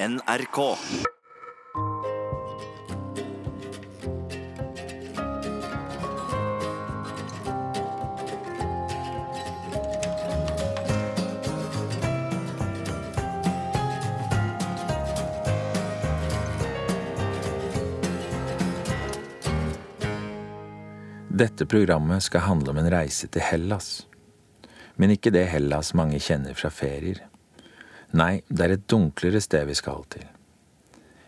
NRK. Dette programmet skal handle om en reise til Hellas. Men ikke det Hellas mange kjenner fra ferier. Nei, det er et dunklere sted vi skal til.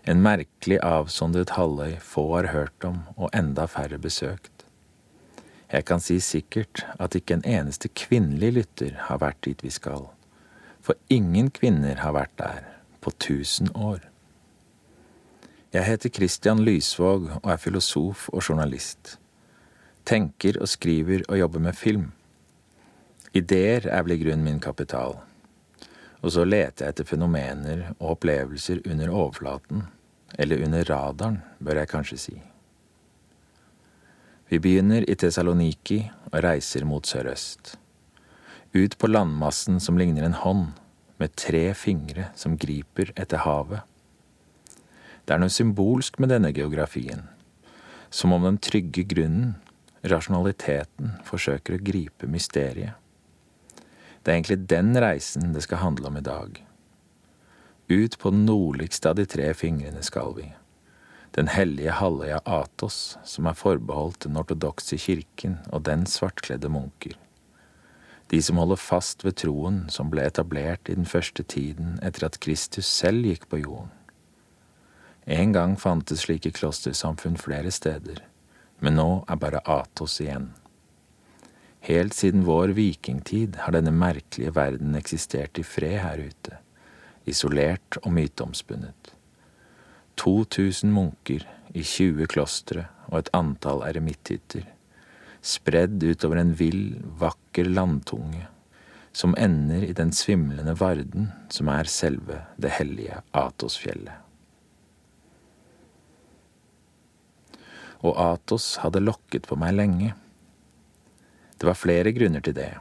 En merkelig avsondret halvøy få har hørt om og enda færre besøkt. Jeg kan si sikkert at ikke en eneste kvinnelig lytter har vært dit vi skal, for ingen kvinner har vært der på tusen år. Jeg heter Christian Lysvåg og er filosof og journalist. Tenker og skriver og jobber med film. Ideer er vel i grunnen min kapital. Og så leter jeg etter fenomener og opplevelser under overflaten, eller under radaren, bør jeg kanskje si. Vi begynner i Tessaloniki og reiser mot sørøst. Ut på landmassen som ligner en hånd, med tre fingre som griper etter havet. Det er noe symbolsk med denne geografien, som om den trygge grunnen, rasjonaliteten, forsøker å gripe mysteriet. Det er egentlig den reisen det skal handle om i dag. Ut på den nordligste av de tre fingrene skal vi. Den hellige halvøya Atos, som er forbeholdt den ortodokse kirken og den svartkledde munker. De som holder fast ved troen som ble etablert i den første tiden etter at Kristus selv gikk på jorden. En gang fantes slike klostersamfunn flere steder, men nå er bare Atos igjen. Helt siden vår vikingtid har denne merkelige verden eksistert i fred her ute, isolert og myteomspunnet. 2000 munker i 20 klostre og et antall eremitthytter, spredd utover en vill, vakker landtunge som ender i den svimlende Varden som er selve det hellige Atosfjellet. Og Atos hadde lokket på meg lenge. Det var flere grunner til det.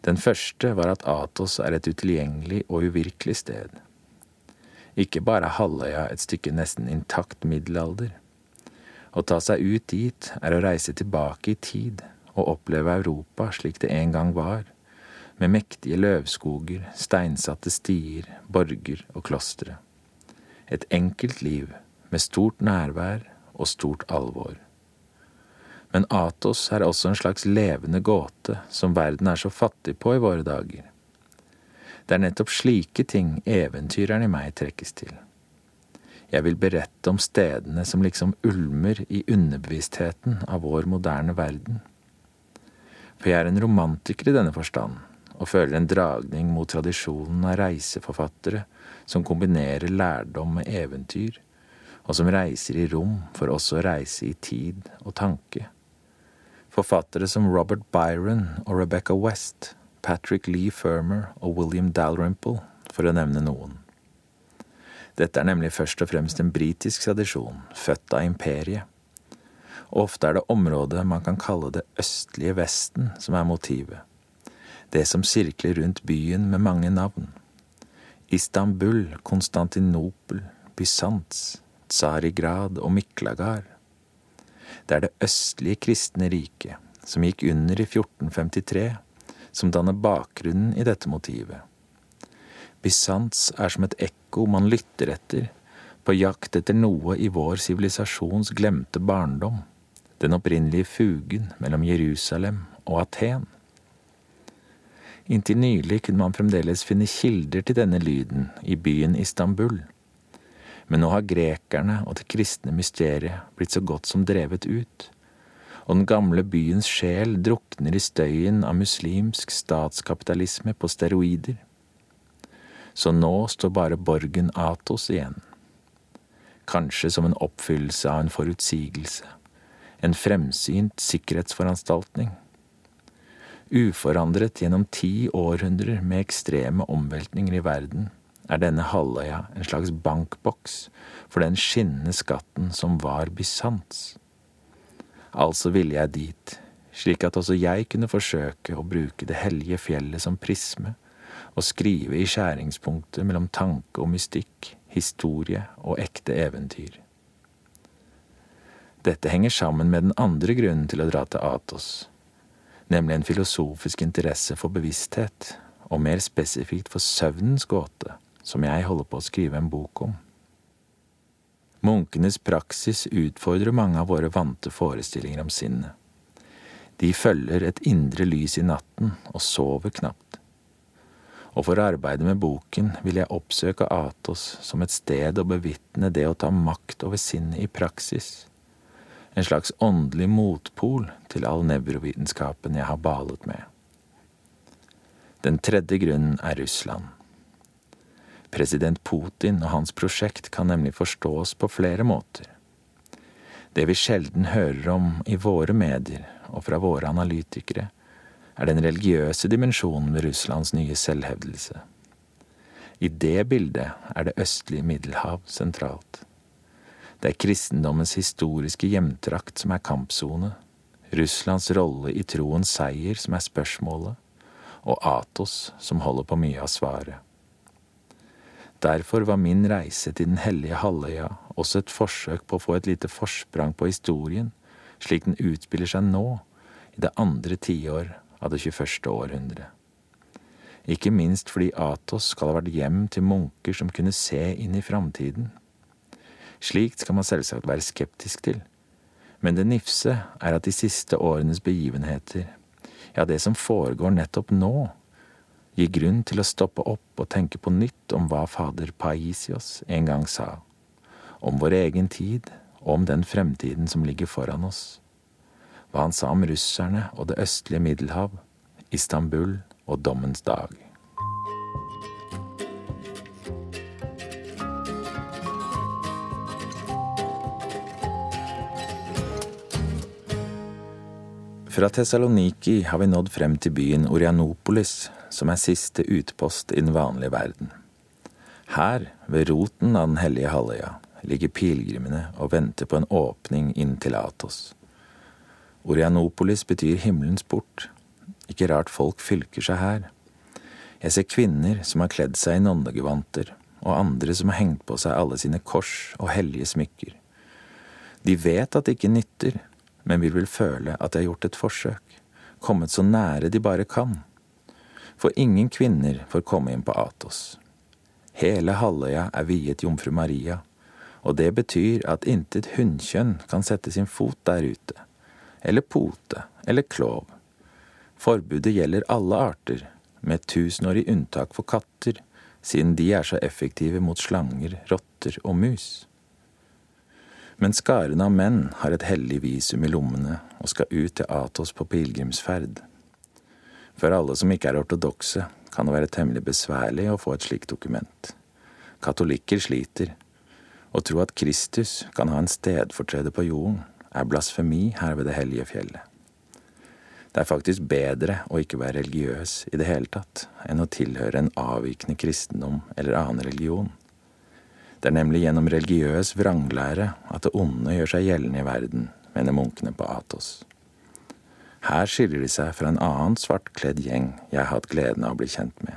Den første var at Atos er et utilgjengelig og uvirkelig sted. Ikke bare er halvøya et stykke nesten intakt middelalder. Å ta seg ut dit er å reise tilbake i tid og oppleve Europa slik det en gang var, med mektige løvskoger, steinsatte stier, borger og klostre. Et enkelt liv med stort nærvær og stort alvor. Men Atos er også en slags levende gåte som verden er så fattig på i våre dager. Det er nettopp slike ting eventyreren i meg trekkes til. Jeg vil berette om stedene som liksom ulmer i underbevisstheten av vår moderne verden. For jeg er en romantiker i denne forstand, og føler en dragning mot tradisjonen av reiseforfattere som kombinerer lærdom med eventyr, og som reiser i rom for også å reise i tid og tanke. Forfattere som Robert Byron og Rebecca West, Patrick Lee Firmer og William Dalrymple, for å nevne noen. Dette er nemlig først og fremst en britisk tradisjon, født av imperiet. Og ofte er det området man kan kalle det østlige Vesten som er motivet. Det som sirkler rundt byen med mange navn. Istanbul, Konstantinopel, Bysants, Tsarigrad og Miklagard. Det er det østlige kristne riket, som gikk under i 1453, som danner bakgrunnen i dette motivet. Bysants er som et ekko man lytter etter, på jakt etter noe i vår sivilisasjons glemte barndom, den opprinnelige fugen mellom Jerusalem og Aten. Inntil nylig kunne man fremdeles finne kilder til denne lyden i byen Istanbul, men nå har grekerne og det kristne mysteriet blitt så godt som drevet ut, og den gamle byens sjel drukner i støyen av muslimsk statskapitalisme på steroider. Så nå står bare borgen Atos igjen. Kanskje som en oppfyllelse av en forutsigelse, en fremsynt sikkerhetsforanstaltning. Uforandret gjennom ti århundrer med ekstreme omveltninger i verden, er denne halvøya en slags bankboks for den skinnende skatten som var Bysants. Altså ville jeg dit, slik at også jeg kunne forsøke å bruke det hellige fjellet som prisme og skrive i skjæringspunktet mellom tanke og mystikk, historie og ekte eventyr. Dette henger sammen med den andre grunnen til å dra til Atos, nemlig en filosofisk interesse for bevissthet, og mer spesifikt for søvnens gåte, som jeg holder på å skrive en bok om. Munkenes praksis utfordrer mange av våre vante forestillinger om sinnet. De følger et indre lys i natten og sover knapt. Og for å arbeide med boken vil jeg oppsøke Atos som et sted å bevitne det å ta makt over sinnet i praksis. En slags åndelig motpol til all nevrovitenskapen jeg har balet med. Den tredje grunnen er Russland. President Putin og hans prosjekt kan nemlig forstås på flere måter. Det vi sjelden hører om i våre medier og fra våre analytikere, er den religiøse dimensjonen ved Russlands nye selvhevdelse. I det bildet er det østlige Middelhav sentralt. Det er kristendommens historiske hjemtrakt som er kampsone, Russlands rolle i troens seier som er spørsmålet, og Atos som holder på mye av svaret. Derfor var min reise til Den hellige halvøya også et forsøk på å få et lite forsprang på historien, slik den utspiller seg nå, i det andre tiår av det 21. århundre. Ikke minst fordi Atos skal ha vært hjem til munker som kunne se inn i framtiden. Slikt skal man selvsagt være skeptisk til, men det nifse er at de siste årenes begivenheter, ja, det som foregår nettopp nå, gir grunn til å stoppe opp og tenke på nytt om hva fader Paisios en gang sa, om vår egen tid og om den fremtiden som ligger foran oss, hva han sa om russerne og det østlige Middelhav, Istanbul og dommens dag. Fra Tessaloniki har vi nådd frem til byen Orianopolis, som er siste utpost i den vanlige verden. Her, ved roten av Den hellige halvøya, ligger pilegrimene og venter på en åpning inn til Atos. Orianopolis betyr himmelens port. Ikke rart folk fylker seg her. Jeg ser kvinner som har kledd seg i nonnegevanter, og andre som har hengt på seg alle sine kors og hellige smykker. De vet at det ikke nytter, men vil vel føle at de har gjort et forsøk, kommet så nære de bare kan for ingen kvinner får komme inn på Atos. Hele halvøya er viet jomfru Maria, og det betyr at intet hunnkjønn kan sette sin fot der ute, eller pote eller klov. Forbudet gjelder alle arter, med tusenårig unntak for katter, siden de er så effektive mot slanger, rotter og mus. Men skaren av menn har et hellig visum i lommene og skal ut til Atos på pilegrimsferd. For alle som ikke er ortodokse, kan det være temmelig besværlig å få et slikt dokument. Katolikker sliter. Å tro at Kristus kan ha en stedfortreder på jorden, er blasfemi her ved det hellige fjellet. Det er faktisk bedre å ikke være religiøs i det hele tatt enn å tilhøre en avvikende kristendom eller annen religion. Det er nemlig gjennom religiøs vranglære at det onde gjør seg gjeldende i verden, mener munkene på Atos. Her skiller de seg fra en annen svartkledd gjeng jeg har hatt gleden av å bli kjent med.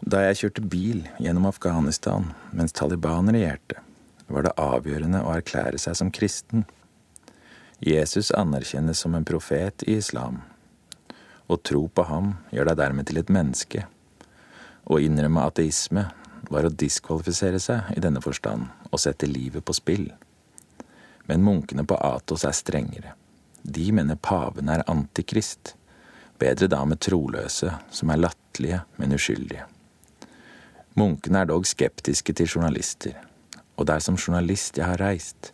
Da jeg kjørte bil gjennom Afghanistan mens Taliban regjerte, var det avgjørende å erklære seg som kristen. Jesus anerkjennes som en profet i islam. Å tro på ham gjør deg dermed til et menneske. Å innrømme ateisme var å diskvalifisere seg i denne forstand og sette livet på spill. Men munkene på Atos er strengere. De mener paven er antikrist. Bedre da med troløse, som er latterlige, men uskyldige. Munkene er dog skeptiske til journalister, og det er som journalist jeg har reist.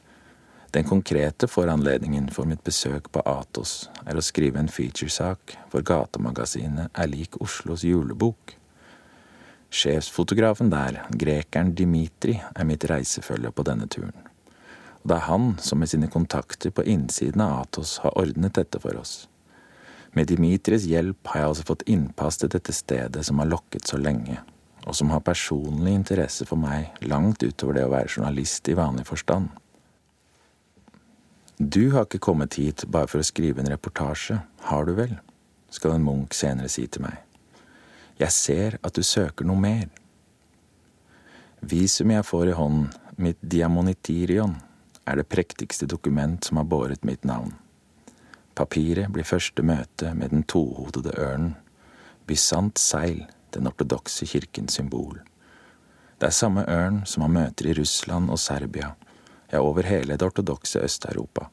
Den konkrete foranledningen for mitt besøk på Atos er å skrive en featuresak for gatemagasinet Er lik Oslos julebok. Sjefsfotografen der, grekeren Dimitri, er mitt reisefølge på denne turen. Og det er han som med sine kontakter på innsiden av Atos har ordnet dette for oss. Med Dimitris hjelp har jeg altså fått innpass til dette stedet som har lokket så lenge, og som har personlig interesse for meg langt utover det å være journalist i vanlig forstand. Du har ikke kommet hit bare for å skrive en reportasje, har du vel? skal en munk senere si til meg. Jeg ser at du søker noe mer. Visumet jeg får i hånden, mitt diamonitirion, er det prektigste dokument som har båret mitt navn. Papiret blir første møte med den tohodede ørnen, bysant seil, den ortodokse kirkens symbol. Det er samme ørn som man møter i Russland og Serbia, ja, over hele det ortodokse Øst-Europa.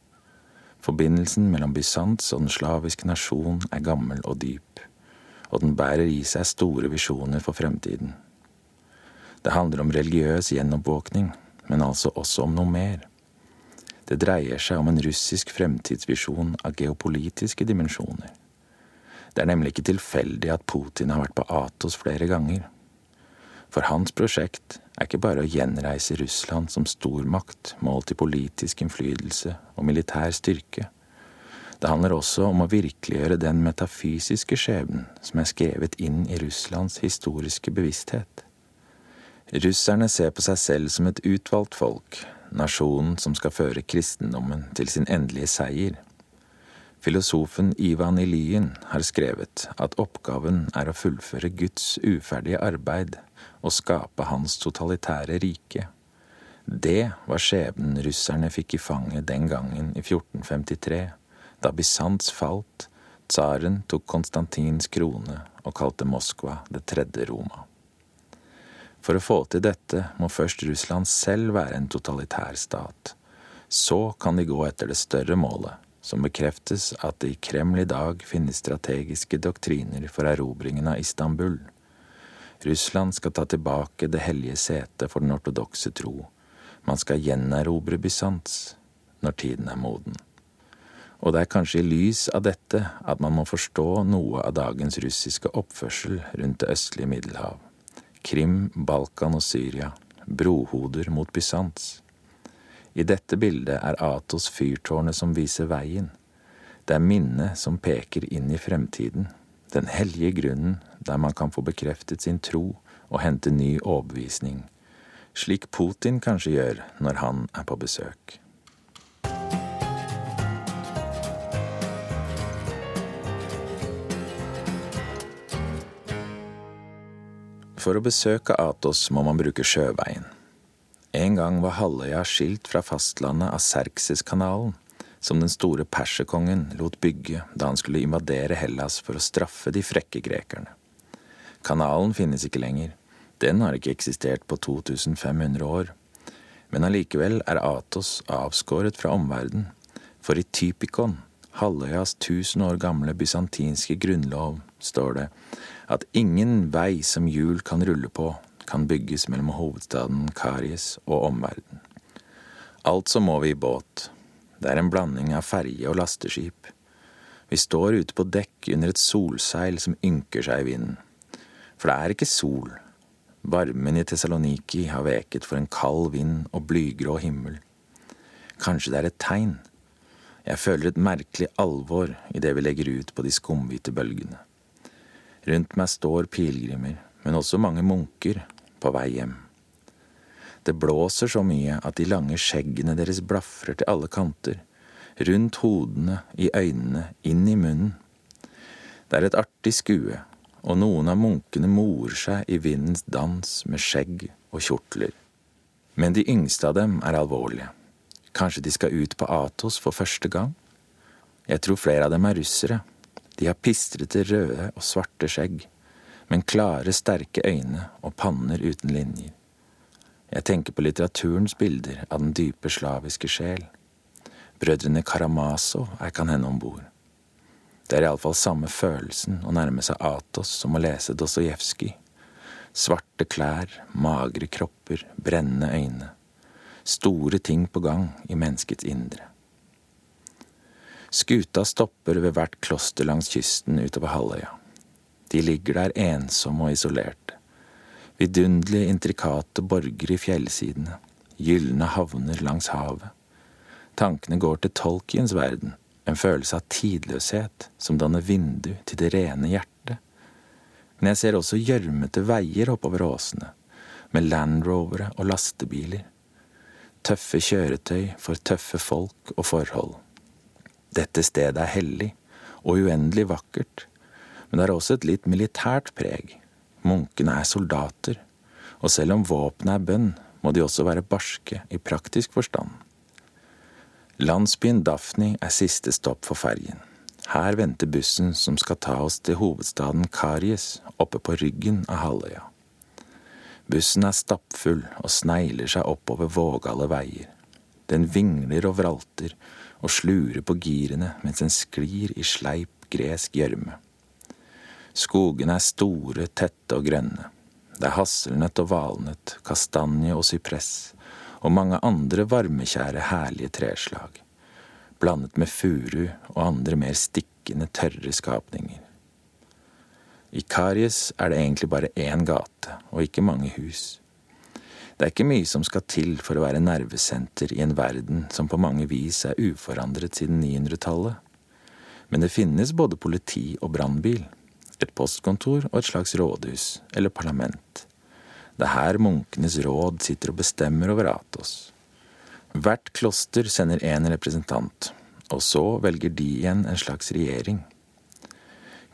Forbindelsen mellom Bysants og den slaviske nasjon er gammel og dyp, og den bærer i seg store visjoner for fremtiden. Det handler om religiøs gjenoppvåkning, men altså også om noe mer. Det dreier seg om en russisk fremtidsvisjon av geopolitiske dimensjoner. Det er nemlig ikke tilfeldig at Putin har vært på Atos flere ganger. For hans prosjekt er ikke bare å gjenreise Russland som stormakt målt i politisk innflytelse og militær styrke. Det handler også om å virkeliggjøre den metafysiske skjebnen som er skrevet inn i Russlands historiske bevissthet. Russerne ser på seg selv som et utvalgt folk, nasjonen som skal føre kristendommen til sin endelige seier. Filosofen Ivan Ilyin har skrevet at oppgaven er å fullføre Guds uferdige arbeid og skape hans totalitære rike. Det var skjebnen russerne fikk i fanget den gangen i 1453, da Bysants falt, tsaren tok Konstantins krone og kalte Moskva det tredje Roma. For å få til dette må først Russland selv være en totalitær stat. Så kan de gå etter det større målet, som bekreftes at det i Kreml i dag finnes strategiske doktriner for erobringen av Istanbul. Russland skal ta tilbake det hellige setet for den ortodokse tro. Man skal gjenerobre Bysants når tiden er moden. Og det er kanskje i lys av dette at man må forstå noe av dagens russiske oppførsel rundt det østlige Middelhav. Krim, Balkan og Syria, brohoder mot Bysants. I dette bildet er Atos fyrtårnet som viser veien. Det er minnet som peker inn i fremtiden, den hellige grunnen der man kan få bekreftet sin tro og hente ny overbevisning, slik Putin kanskje gjør når han er på besøk. For å besøke Atos må man bruke sjøveien. En gang var halvøya skilt fra fastlandet av Serkseskanalen, som den store perserkongen lot bygge da han skulle invadere Hellas for å straffe de frekke grekerne. Kanalen finnes ikke lenger, den har ikke eksistert på 2500 år, men allikevel er Atos avskåret fra omverdenen, for i Typikon, halvøyas tusen år gamle bysantinske grunnlov, står det at ingen vei som hjul kan rulle på, kan bygges mellom hovedstaden Karies og omverdenen. Altså må vi i båt. Det er en blanding av ferje og lasteskip. Vi står ute på dekk under et solseil som ynker seg i vinden. For det er ikke sol. Varmen i Tessaloniki har veket for en kald vind og blygrå himmel. Kanskje det er et tegn. Jeg føler et merkelig alvor i det vi legger ut på de skumhvite bølgene. Rundt meg står pilegrimer, men også mange munker, på vei hjem. Det blåser så mye at de lange skjeggene deres blafrer til alle kanter, rundt hodene, i øynene, inn i munnen. Det er et artig skue, og noen av munkene morer seg i vindens dans med skjegg og kjortler. Men de yngste av dem er alvorlige. Kanskje de skal ut på Atos for første gang? Jeg tror flere av dem er russere, de har pistrete røde og svarte skjegg, men klare, sterke øyne og panner uten linjer. Jeg tenker på litteraturens bilder av den dype slaviske sjel. Brødrene Karamazov er kan hende om bord. Det er iallfall samme følelsen å nærme seg Atos som å lese Dostojevskij. Svarte klær, magre kropper, brennende øyne. Store ting på gang i menneskets indre. Skuta stopper ved hvert kloster langs kysten utover halvøya. De ligger der ensomme og isolerte. Vidunderlige, intrikate borgere i fjellsidene, gylne havner langs havet. Tankene går til Tolkiens verden, en følelse av tidløshet som danner vindu til det rene hjertet. Men jeg ser også gjørmete veier oppover åsene, med landrovere og lastebiler. Tøffe kjøretøy for tøffe folk og forhold. Dette stedet er hellig og uendelig vakkert, men det har også et litt militært preg, Munkene er soldater, og selv om våpenet er bønn, må de også være barske i praktisk forstand. Landsbyen Daphni er siste stopp for fergen. Her venter bussen som skal ta oss til hovedstaden Karies, oppe på ryggen av halvøya. Bussen er stappfull og snegler seg oppover vågale veier. Den vingler og vralter og slurer på girene mens den sklir i sleip gresk gjørme. Skogene er store, tette og grønne. Det er hasselnøtt og valnøtt, kastanje og sypress, og mange andre varmekjære, herlige treslag, blandet med furu og andre mer stikkende, tørre skapninger. I Karies er det egentlig bare én gate, og ikke mange hus. Det er ikke mye som skal til for å være nervesenter i en verden som på mange vis er uforandret siden 900-tallet. Men det finnes både politi og brannbil et postkontor og et slags rådhus, eller parlament. Det er her munkenes råd sitter og bestemmer over Atos. Hvert kloster sender én representant, og så velger de igjen en slags regjering.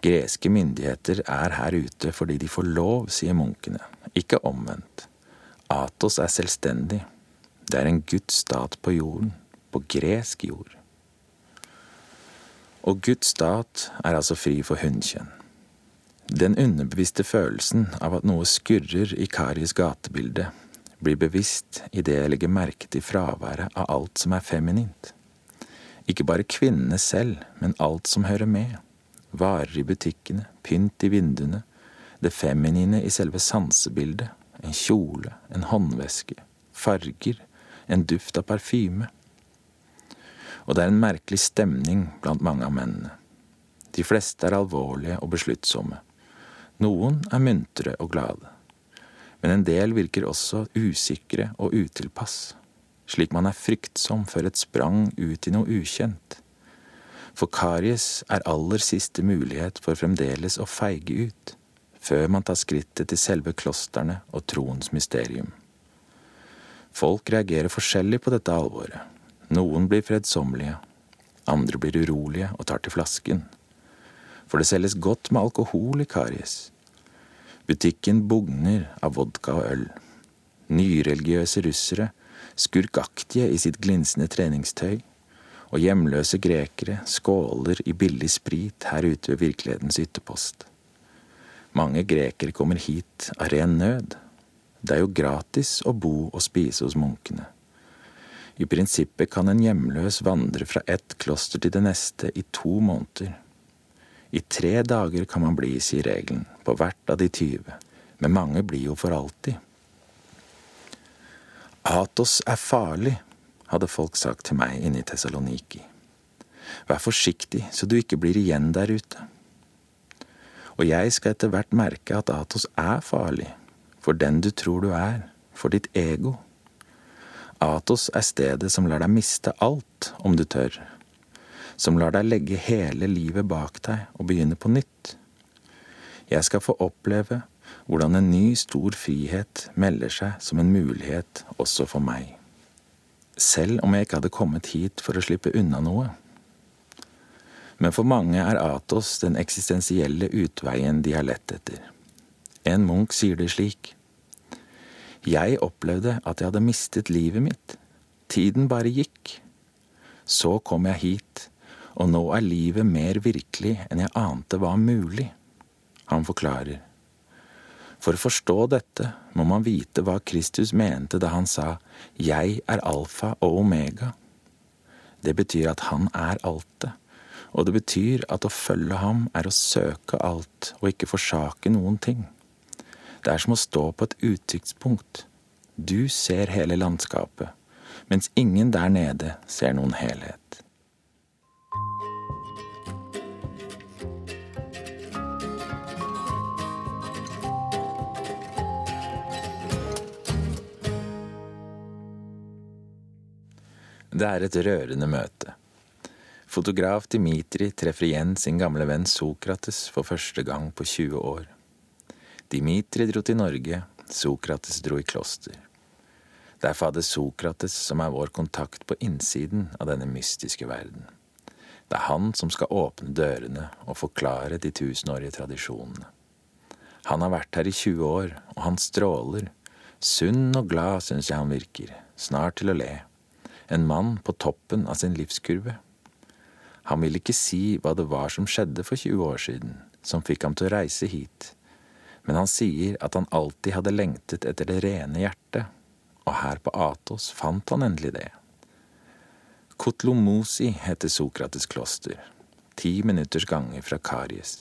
Greske myndigheter er her ute fordi de får lov, sier munkene, ikke omvendt. Atos er selvstendig. Det er en Guds stat på jorden, på gresk jord. Og Guds stat er altså fri for hunnkjønn. Den underbevisste følelsen av at noe skurrer i Karis gatebilde, blir bevisst idet jeg legger merke til fraværet av alt som er feminint. Ikke bare kvinnene selv, men alt som hører med. Varer i butikkene, pynt i vinduene, det feminine i selve sansebildet, en kjole, en håndveske, farger, en duft av parfyme. Og det er en merkelig stemning blant mange av mennene. De fleste er alvorlige og besluttsomme. Noen er muntre og glade, men en del virker også usikre og utilpass, slik man er fryktsom før et sprang ut i noe ukjent. For karies er aller siste mulighet for fremdeles å feige ut, før man tar skrittet til selve klostrene og troens mysterium. Folk reagerer forskjellig på dette alvoret. Noen blir fredsommelige, andre blir urolige og tar til flasken for det selges godt med alkohol i Karies. Butikken bugner av vodka og øl. Nyreligiøse russere, skurkaktige i sitt glinsende treningstøy, og hjemløse grekere skåler i billig sprit her ute ved virkelighetens ytterpost. Mange grekere kommer hit av ren nød. Det er jo gratis å bo og spise hos munkene. I prinsippet kan en hjemløs vandre fra ett kloster til det neste i to måneder. I tre dager kan man bli, sier regelen, på hvert av de tyve, men mange blir jo for alltid. Atos er farlig, hadde folk sagt til meg inne i Tessaloniki. Vær forsiktig så du ikke blir igjen der ute. Og jeg skal etter hvert merke at Atos er farlig, for den du tror du er, for ditt ego. Atos er stedet som lar deg miste alt, om du tør, som lar deg legge hele livet bak deg og begynne på nytt. Jeg skal få oppleve hvordan en ny, stor frihet melder seg som en mulighet også for meg. Selv om jeg ikke hadde kommet hit for å slippe unna noe. Men for mange er Atos den eksistensielle utveien de har lett etter. En munk sier det slik. Jeg opplevde at jeg hadde mistet livet mitt. Tiden bare gikk. Så kom jeg hit, og nå er livet mer virkelig enn jeg ante var mulig. Han forklarer. For å forstå dette må man vite hva Kristus mente da han sa Jeg er alfa og omega. Det betyr at han er altet, og det betyr at å følge ham er å søke alt og ikke forsake noen ting. Det er som å stå på et utsiktspunkt. Du ser hele landskapet, mens ingen der nede ser noen helhet. Det er et rørende møte. Fotograf Dimitri treffer igjen sin gamle venn Sokrates for første gang på 20 år. Dimitri dro til Norge, Sokrates dro i kloster. Det er fader Sokrates som er vår kontakt på innsiden av denne mystiske verden. Det er han som skal åpne dørene og forklare de tusenårige tradisjonene. Han har vært her i 20 år, og han stråler. Sunn og glad syns jeg han virker, snart til å le. En mann på toppen av sin livskurve. Han ville ikke si hva det var som skjedde for 20 år siden, som fikk ham til å reise hit, men han sier at han alltid hadde lengtet etter det rene hjertet, og her på Atos fant han endelig det. Kotlomosi heter Sokrates kloster, ti minutters gange fra Karies.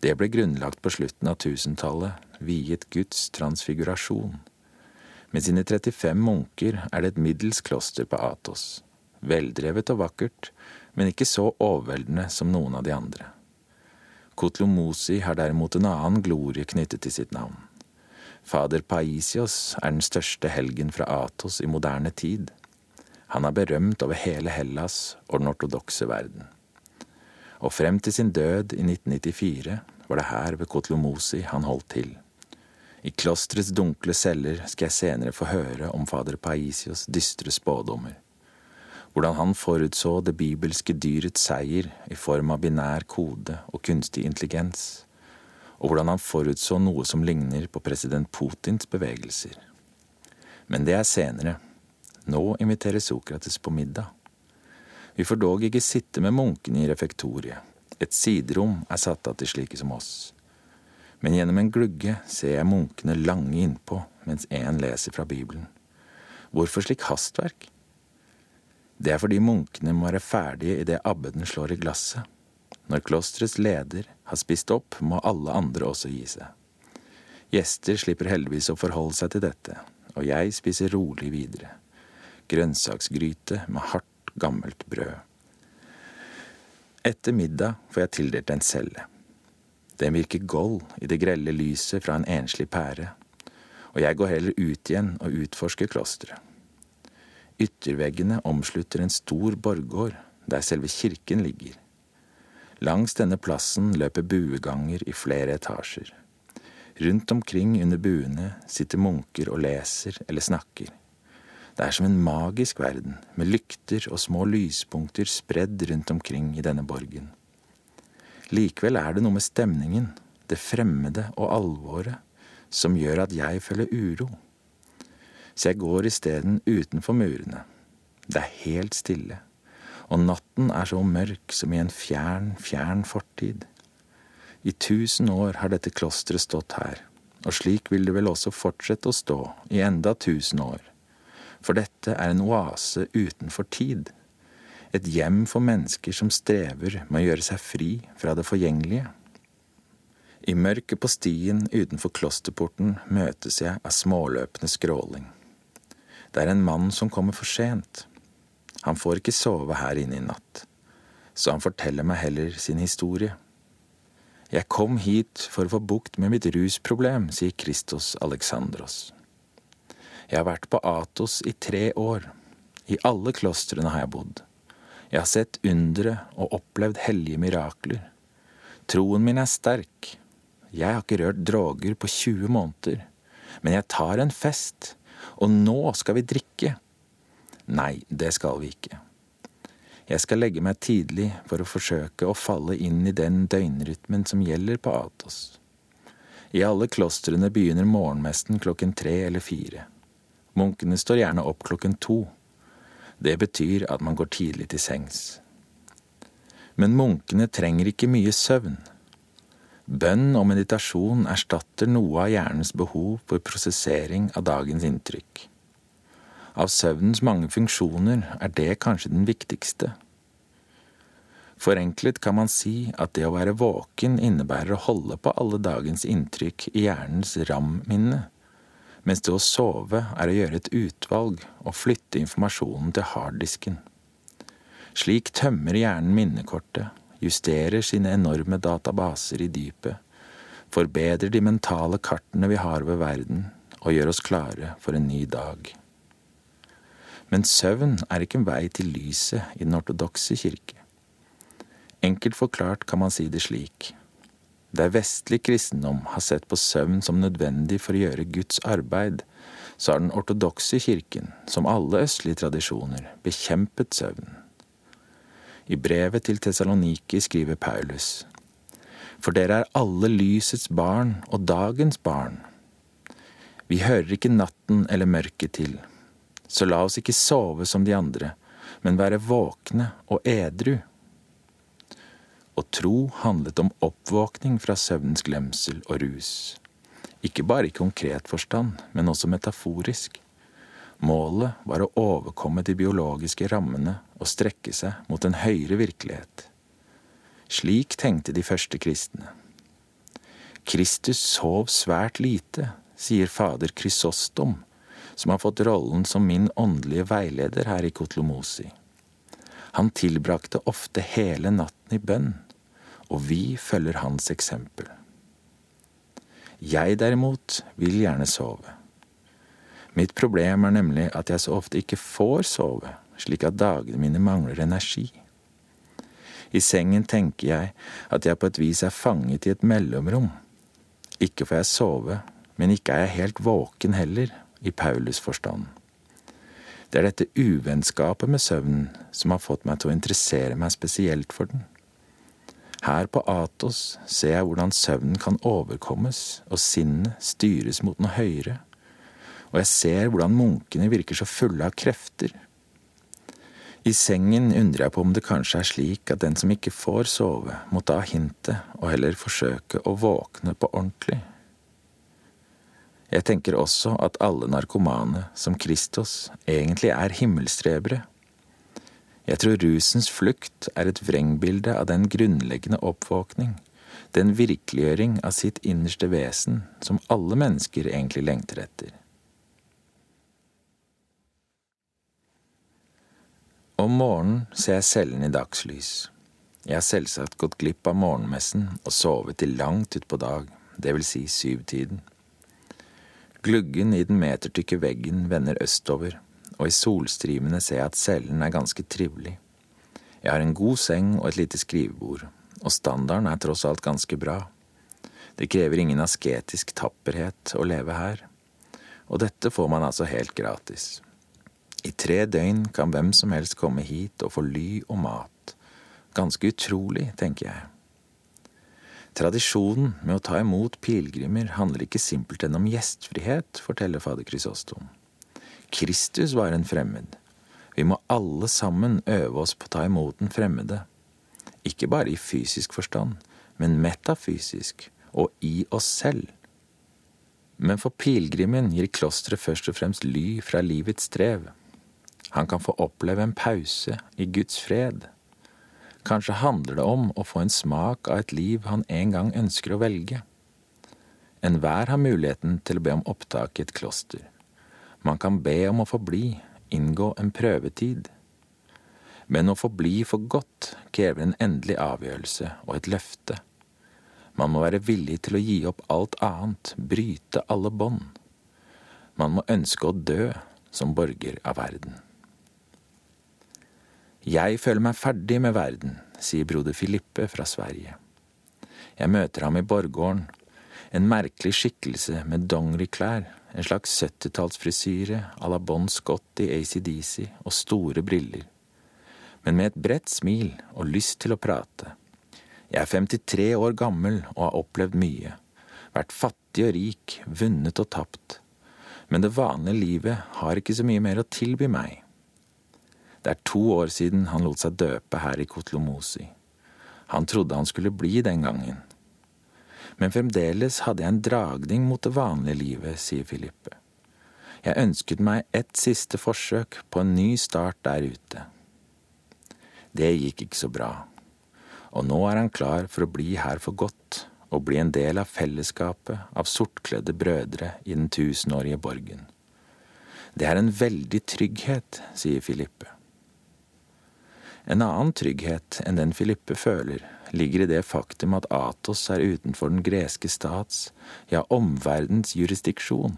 Det ble grunnlagt på slutten av tusentallet, viet Guds transfigurasjon. Med sine 35 munker er det et middels kloster på Atos, veldrevet og vakkert, men ikke så overveldende som noen av de andre. Kotlomosi har derimot en annen glorie knyttet til sitt navn. Fader Paisios er den største helgen fra Atos i moderne tid. Han er berømt over hele Hellas og den ortodokse verden. Og frem til sin død i 1994 var det her ved Kotlomosi han holdt til. I klosterets dunkle celler skal jeg senere få høre om fader Paisios dystre spådommer. Hvordan han forutså det bibelske dyrets seier i form av binær kode og kunstig intelligens og hvordan han forutså noe som ligner på president Putins bevegelser. Men det er senere. Nå inviterer Sokrates på middag. Vi får dog ikke sitte med munkene i refektoriet. Et siderom er satt av til slike som oss. Men gjennom en glugge ser jeg munkene lange innpå mens én leser fra Bibelen. Hvorfor slik hastverk? Det er fordi munkene må være ferdige idet abbeden slår i glasset. Når klosterets leder har spist opp, må alle andre også gi seg. Gjester slipper heldigvis å forholde seg til dette, og jeg spiser rolig videre. Grønnsaksgryte med hardt, gammelt brød. Etter middag får jeg tildelt en celle. Den virker gold i det grelle lyset fra en enslig pære, og jeg går heller ut igjen og utforsker klosteret. Ytterveggene omslutter en stor borggård der selve kirken ligger. Langs denne plassen løper bueganger i flere etasjer. Rundt omkring under buene sitter munker og leser eller snakker. Det er som en magisk verden, med lykter og små lyspunkter spredd rundt omkring i denne borgen. Likevel er det noe med stemningen, det fremmede og alvoret, som gjør at jeg føler uro. Så jeg går isteden utenfor murene. Det er helt stille og natten er så mørk som i en fjern, fjern fortid. I tusen år har dette klosteret stått her, og slik vil det vel også fortsette å stå i enda tusen år. For dette er en oase utenfor tid, et hjem for mennesker som strever med å gjøre seg fri fra det forgjengelige. I mørket på stien utenfor klosterporten møtes jeg av småløpende skråling. Det er en mann som kommer for sent. Han får ikke sove her inne i natt, så han forteller meg heller sin historie. Jeg kom hit for å få bukt med mitt rusproblem, sier Kristos Alexandros. Jeg har vært på Atos i tre år. I alle klostrene har jeg bodd. Jeg har sett undre og opplevd hellige mirakler. Troen min er sterk. Jeg har ikke rørt droger på 20 måneder. Men jeg tar en fest, og nå skal vi drikke. Nei, det skal vi ikke. Jeg skal legge meg tidlig for å forsøke å falle inn i den døgnrytmen som gjelder på Atos. I alle klostrene begynner morgenmesten klokken tre eller fire. Munkene står gjerne opp klokken to. Det betyr at man går tidlig til sengs. Men munkene trenger ikke mye søvn. Bønn og meditasjon erstatter noe av hjernens behov for prosessering av dagens inntrykk. Av søvnens mange funksjoner er det kanskje den viktigste. Forenklet kan man si at det å være våken innebærer å holde på alle dagens inntrykk i hjernens RAM-minne, mens det å sove er å gjøre et utvalg og flytte informasjonen til harddisken. Slik tømmer hjernen minnekortet, justerer sine enorme databaser i dypet, forbedrer de mentale kartene vi har ved verden, og gjør oss klare for en ny dag. Men søvn er ikke en vei til lyset i den ortodokse kirke. Enkelt forklart kan man si det slik. Der vestlig kristendom har sett på søvn som nødvendig for å gjøre Guds arbeid, så har den ortodokse kirken, som alle østlige tradisjoner, bekjempet søvn. I brevet til Tessaloniki skriver Paulus, For dere er alle lysets barn og dagens barn. Vi hører ikke natten eller mørket til, så la oss ikke sove som de andre, men være våkne og edru. Og tro handlet om oppvåkning fra søvnens glemsel og rus. Ikke bare i konkret forstand, men også metaforisk. Målet var å overkomme de biologiske rammene og strekke seg mot en høyere virkelighet. Slik tenkte de første kristne. Kristus sov svært lite, sier fader Krysostom, som har fått rollen som min åndelige veileder her i Kotlomosi. Han tilbrakte ofte hele natten i bønn, og vi følger hans eksempel. Jeg derimot vil gjerne sove. Mitt problem er nemlig at jeg så ofte ikke får sove, slik at dagene mine mangler energi. I sengen tenker jeg at jeg på et vis er fanget i et mellomrom. Ikke får jeg sove, men ikke er jeg helt våken heller, i Paulus' forstand. Det er dette uvennskapet med søvnen som har fått meg til å interessere meg spesielt for den. Her på Atos ser jeg hvordan søvnen kan overkommes og sinnet styres mot noe høyere og jeg ser hvordan munkene virker så fulle av krefter. I sengen undrer jeg på om det kanskje er slik at den som ikke får sove, må ta hintet og heller forsøke å våkne på ordentlig. Jeg tenker også at alle narkomane, som Kristos, egentlig er himmelstrebere. Jeg tror rusens flukt er et vrengbilde av den grunnleggende oppvåkning, den virkeliggjøring av sitt innerste vesen som alle mennesker egentlig lengter etter. Om morgenen ser jeg cellen i dagslys. Jeg har selvsagt gått glipp av morgenmessen og sovet til langt utpå dag, det vil si syvtiden. Gluggen i den metertykke veggen vender østover, og i solstrimene ser jeg at cellen er ganske trivelig. Jeg har en god seng og et lite skrivebord, og standarden er tross alt ganske bra. Det krever ingen asketisk tapperhet å leve her, og dette får man altså helt gratis. I tre døgn kan hvem som helst komme hit og få ly og mat. Ganske utrolig, tenker jeg. Tradisjonen med å ta imot pilegrimer handler ikke simpelthen om gjestfrihet, forteller fader Krysostom. Kristus var en fremmed. Vi må alle sammen øve oss på å ta imot den fremmede. Ikke bare i fysisk forstand, men metafysisk, og i oss selv. Men for pilegrimen gir klosteret først og fremst ly fra livets strev. Han kan få oppleve en pause i Guds fred. Kanskje handler det om å få en smak av et liv han en gang ønsker å velge. Enhver har muligheten til å be om opptak i et kloster. Man kan be om å få bli, inngå en prøvetid. Men å få bli for godt krever en endelig avgjørelse og et løfte. Man må være villig til å gi opp alt annet, bryte alle bånd. Man må ønske å dø som borger av verden. Jeg føler meg ferdig med verden, sier broder Filippe fra Sverige. Jeg møter ham i borggården, en merkelig skikkelse med dongeriklær, en slags syttitallsfrisyre à la Bon Scott i ACDC og store briller, men med et bredt smil og lyst til å prate. Jeg er 53 år gammel og har opplevd mye, vært fattig og rik, vunnet og tapt, men det vanlige livet har ikke så mye mer å tilby meg. Det er to år siden han lot seg døpe her i Kotlomosi. Han trodde han skulle bli den gangen. Men fremdeles hadde jeg en dragning mot det vanlige livet, sier Filippe. Jeg ønsket meg et siste forsøk på en ny start der ute. Det gikk ikke så bra, og nå er han klar for å bli her for godt og bli en del av fellesskapet av sortkledde brødre i den tusenårige borgen. Det er en veldig trygghet, sier Filippe. En annen trygghet enn den Filippe føler, ligger i det faktum at Atos er utenfor den greske stats, ja, omverdens jurisdiksjon.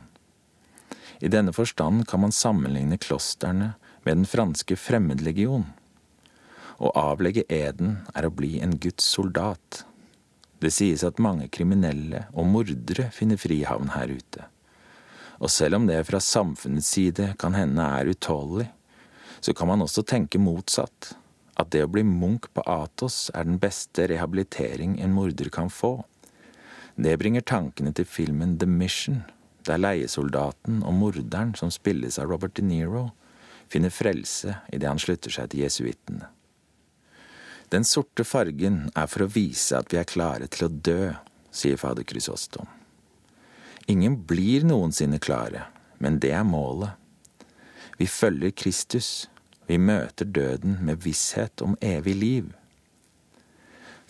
I denne forstand kan man sammenligne klostrene med den franske fremmedlegion. Å avlegge eden er å bli en Guds soldat. Det sies at mange kriminelle og mordere finner frihavn her ute. Og selv om det fra samfunnets side kan hende er utålelig, så kan man også tenke motsatt at det å bli munk på Atos er den beste rehabilitering en morder kan få. Det bringer tankene til filmen The Mission, der leiesoldaten og morderen, som spilles av Robert De Niro, finner frelse idet han slutter seg til jesuittene. Den sorte fargen er for å vise at vi er klare til å dø, sier fader Krysostom. Ingen blir noensinne klare, men det er målet. Vi følger Kristus, vi møter døden med visshet om evig liv.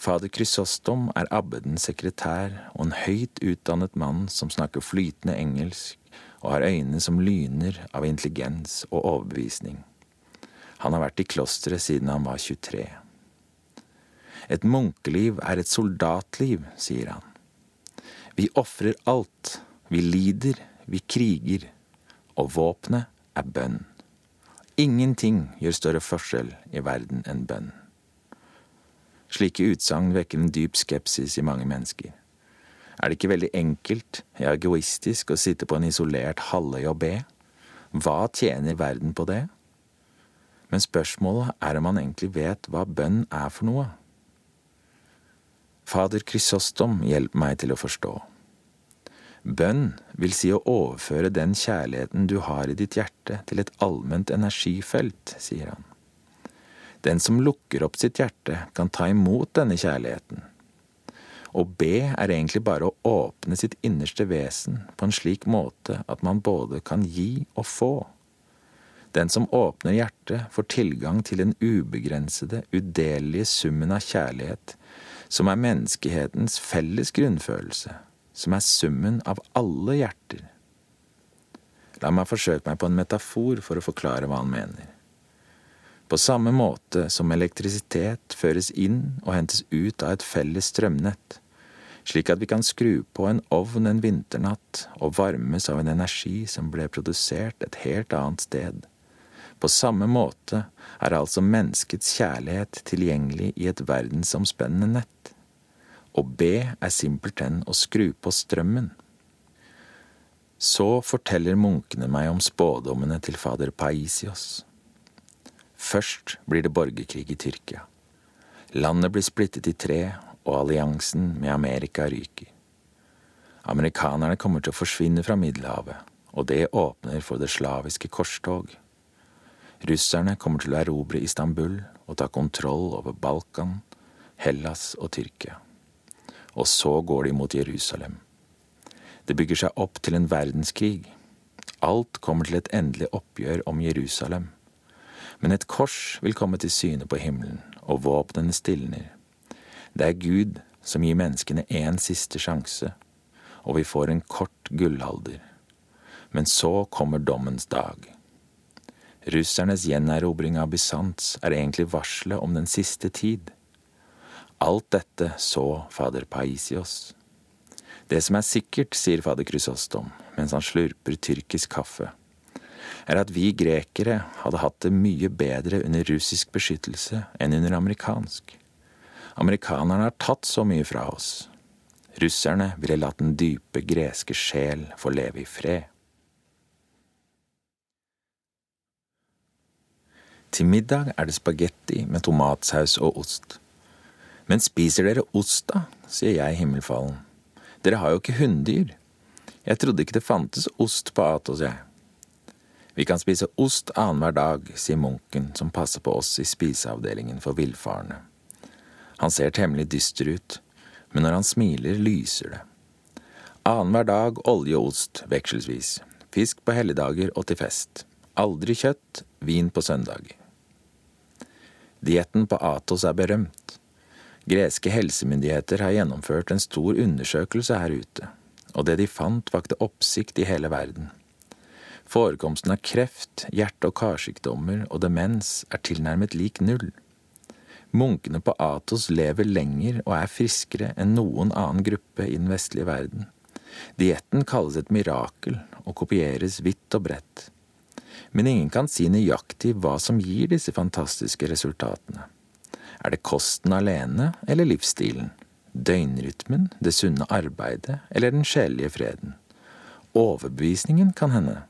Fader Krysostom er abbedens sekretær og en høyt utdannet mann som snakker flytende engelsk og har øyne som lyner av intelligens og overbevisning. Han har vært i klosteret siden han var 23. Et munkeliv er et soldatliv, sier han. Vi ofrer alt, vi lider, vi kriger, og våpenet er bønn. Ingenting gjør større forskjell i verden enn bønn. Slike utsagn vekker en dyp skepsis i mange mennesker. Er det ikke veldig enkelt, ja egoistisk, å sitte på en isolert halvøy og be? Hva tjener verden på det? Men spørsmålet er om man egentlig vet hva bønn er for noe. Fader Krysostom hjelper meg til å forstå. Bønn vil si å overføre den kjærligheten du har i ditt hjerte, til et allment energifelt, sier han. Den som lukker opp sitt hjerte, kan ta imot denne kjærligheten. Å be er egentlig bare å åpne sitt innerste vesen på en slik måte at man både kan gi og få. Den som åpner hjertet, får tilgang til den ubegrensede, udelelige summen av kjærlighet, som er menneskehetens felles grunnfølelse som er summen av alle hjerter. La meg forsøke meg på en metafor for å forklare hva han mener. På samme måte som elektrisitet føres inn og hentes ut av et felles strømnett, slik at vi kan skru på en ovn en vinternatt og varmes av en energi som ble produsert et helt annet sted. På samme måte er altså menneskets kjærlighet tilgjengelig i et verdensomspennende nett. Å be er simpelthen å skru på strømmen. Så forteller munkene meg om spådommene til fader Paisios. Først blir det borgerkrig i Tyrkia. Landet blir splittet i tre, og alliansen med Amerika ryker. Amerikanerne kommer til å forsvinne fra Middelhavet, og det åpner for det slaviske korstog. Russerne kommer til å erobre Istanbul og ta kontroll over Balkan, Hellas og Tyrkia og så går de mot Jerusalem. Det bygger seg opp til en verdenskrig. Alt kommer til et endelig oppgjør om Jerusalem. Men et kors vil komme til syne på himmelen, og våpnene stilner. Det er Gud som gir menneskene en siste sjanse, og vi får en kort gullalder. Men så kommer dommens dag. Russernes gjenerobring av Bysants er egentlig varselet om den siste tid. Alt dette så fader Paisios. Det som er sikkert, sier fader Krysostom mens han slurper tyrkisk kaffe, er at vi grekere hadde hatt det mye bedre under russisk beskyttelse enn under amerikansk. Amerikanerne har tatt så mye fra oss. Russerne ville latt den dype greske sjel få leve i fred. Til middag er det spagetti med tomatsaus og ost. Men spiser dere ost, da? sier jeg himmelfallen. Dere har jo ikke hunndyr. Jeg trodde ikke det fantes ost på Atos, jeg. Vi kan spise ost annenhver dag, sier munken som passer på oss i spiseavdelingen for villfarne. Han ser temmelig dyster ut, men når han smiler, lyser det. Annenhver dag olje og ost, vekselsvis. Fisk på helligdager og til fest. Aldri kjøtt, vin på søndager. Dietten på Atos er berømt. Greske helsemyndigheter har gjennomført en stor undersøkelse her ute, og det de fant vakte oppsikt i hele verden. Forekomsten av kreft, hjerte- og karsykdommer og demens er tilnærmet lik null. Munkene på Atos lever lenger og er friskere enn noen annen gruppe i den vestlige verden. Dietten kalles et mirakel og kopieres vidt og bredt. Men ingen kan si nøyaktig hva som gir disse fantastiske resultatene. Er det kosten alene eller livsstilen? Døgnrytmen, det sunne arbeidet eller den sjelelige freden? Overbevisningen, kan hende.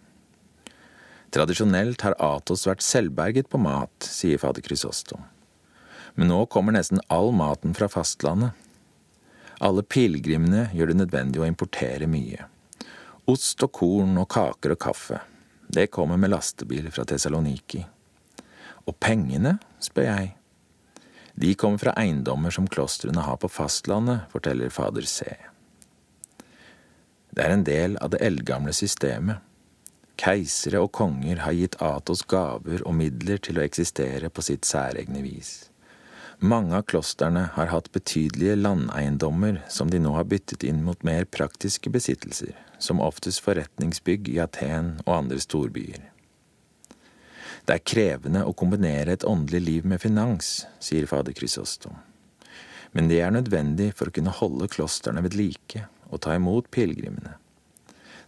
Tradisjonelt har Atos vært selvberget på mat, sier fader Krysostom. Men nå kommer nesten all maten fra fastlandet. Alle pilegrimene gjør det nødvendig å importere mye. Ost og korn og kaker og kaffe. Det kommer med lastebil fra Tessaloniki. Og pengene, spør jeg. De kommer fra eiendommer som klostrene har på fastlandet, forteller fader C. Det er en del av det eldgamle systemet. Keisere og konger har gitt Atos gaver og midler til å eksistere på sitt særegne vis. Mange av klostrene har hatt betydelige landeiendommer som de nå har byttet inn mot mer praktiske besittelser, som oftest forretningsbygg i Aten og andre storbyer. Det er krevende å kombinere et åndelig liv med finans, sier fader Krysostom. Men det er nødvendig for å kunne holde klostrene ved like og ta imot pilegrimene.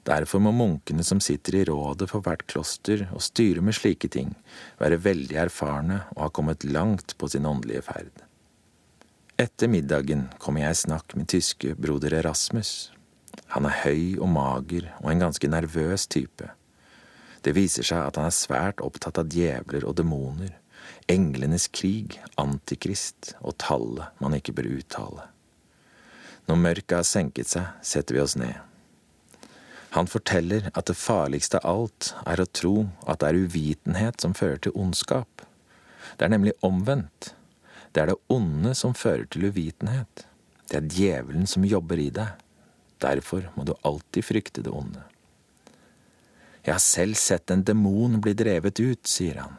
Derfor må munkene som sitter i rådet for hvert kloster og styrer med slike ting, være veldig erfarne og ha kommet langt på sin åndelige ferd. Etter middagen kommer jeg i snakk med tyske broder Erasmus. Han er høy og mager og en ganske nervøs type. Det viser seg at han er svært opptatt av djevler og demoner, englenes krig, antikrist og tallet man ikke bør uttale. Når mørket har senket seg, setter vi oss ned. Han forteller at det farligste av alt er å tro at det er uvitenhet som fører til ondskap. Det er nemlig omvendt. Det er det onde som fører til uvitenhet. Det er djevelen som jobber i deg. Derfor må du alltid frykte det onde. Jeg har selv sett en demon bli drevet ut, sier han.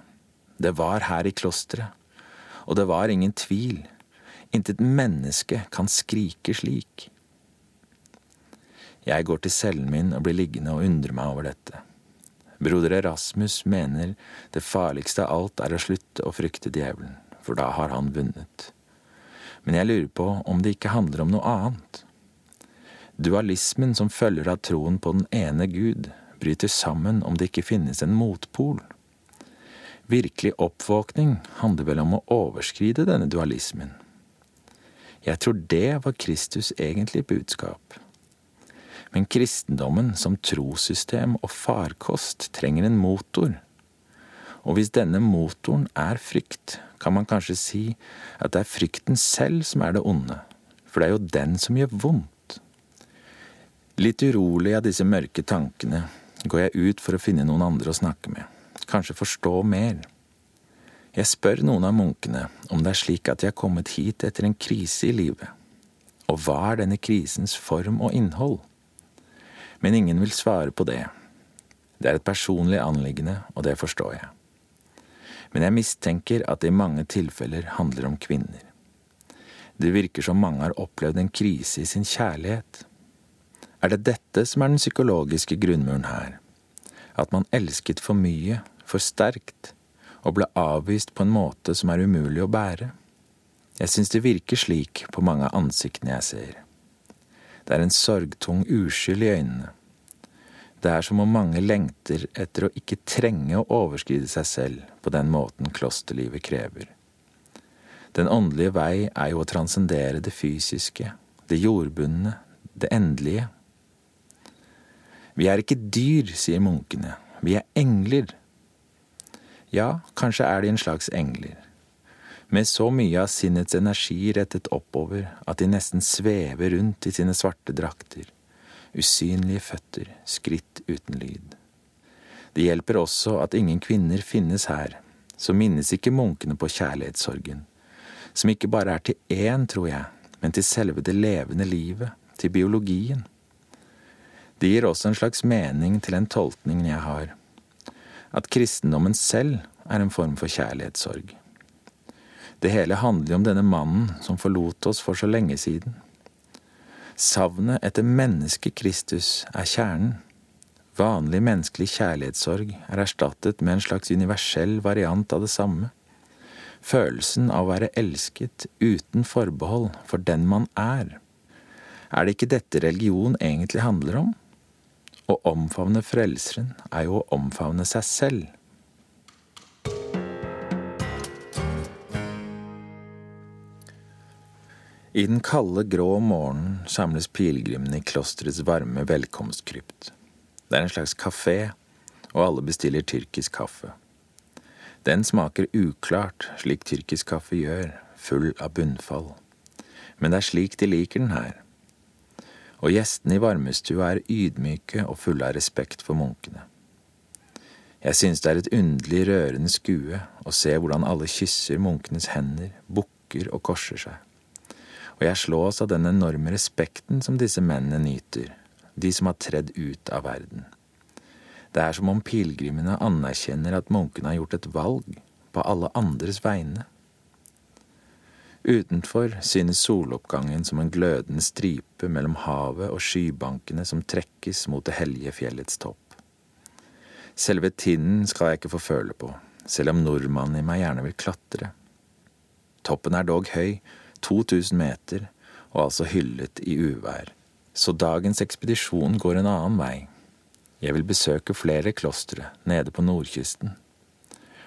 Det var her i klosteret, og det var ingen tvil. Intet menneske kan skrike slik. Jeg går til cellen min og blir liggende og undre meg over dette. Broder Erasmus mener det farligste av alt er å slutte å frykte djevelen, for da har han vunnet. Men jeg lurer på om det ikke handler om noe annet. Dualismen som følger av troen på den ene Gud, bryter sammen om det ikke finnes en motpol. Virkelig oppvåkning handler vel om å overskride denne dualismen. Jeg tror det var Kristus' egentlige budskap. Men kristendommen som trossystem og farkost trenger en motor. Og hvis denne motoren er frykt, kan man kanskje si at det er frykten selv som er det onde, for det er jo den som gjør vondt. Litt urolig av disse mørke tankene går jeg ut for å finne noen andre å snakke med, kanskje forstå mer. Jeg spør noen av munkene om det er slik at de har kommet hit etter en krise i livet, og hva er denne krisens form og innhold? Men ingen vil svare på det. Det er et personlig anliggende, og det forstår jeg. Men jeg mistenker at det i mange tilfeller handler om kvinner. Det virker som mange har opplevd en krise i sin kjærlighet. Er det dette som er den psykologiske grunnmuren her? At man elsket for mye, for sterkt, og ble avvist på en måte som er umulig å bære. Jeg syns det virker slik på mange av ansiktene jeg ser. Det er en sorgtung uskyld i øynene. Det er som om mange lengter etter å ikke trenge å overskride seg selv på den måten klosterlivet krever. Den åndelige vei er jo å transcendere det fysiske, det jordbundne, det endelige. Vi er ikke dyr, sier munkene, vi er engler ja, kanskje er de en slags engler. Med så mye av sinnets energi rettet oppover at de nesten svever rundt i sine svarte drakter, usynlige føtter, skritt uten lyd. Det hjelper også at ingen kvinner finnes her, så minnes ikke munkene på kjærlighetssorgen, som ikke bare er til én, tror jeg, men til selve det levende livet, til biologien. Det gir også en slags mening til den tolkningen jeg har at kristendommen selv er en form for kjærlighetssorg. Det hele handler om denne mannen som forlot oss for så lenge siden. Savnet etter mennesket Kristus er kjernen. Vanlig menneskelig kjærlighetssorg er erstattet med en slags universell variant av det samme. Følelsen av å være elsket uten forbehold for den man er. Er det ikke dette religion egentlig handler om? Å omfavne Frelseren er jo å omfavne seg selv. I den kalde, grå morgenen samles pilegrimene i klosterets varme velkomstkrypt. Det er en slags kafé, og alle bestiller tyrkisk kaffe. Den smaker uklart, slik tyrkisk kaffe gjør, full av bunnfall. Men det er slik de liker den her. Og gjestene i varmestua er ydmyke og fulle av respekt for munkene. Jeg synes det er et underlig rørende skue å se hvordan alle kysser munkenes hender, bukker og korser seg. Og jeg slås av den enorme respekten som disse mennene nyter, de som har tredd ut av verden. Det er som om pilegrimene anerkjenner at munkene har gjort et valg på alle andres vegne. Utenfor synes soloppgangen som en glødende stripe mellom havet og skybankene som trekkes mot det hellige fjellets topp. Selve tinden skal jeg ikke få føle på, selv om nordmannen i meg gjerne vil klatre. Toppen er dog høy, 2000 meter, og altså hyllet i uvær. Så dagens ekspedisjon går en annen vei. Jeg vil besøke flere klostre nede på nordkysten.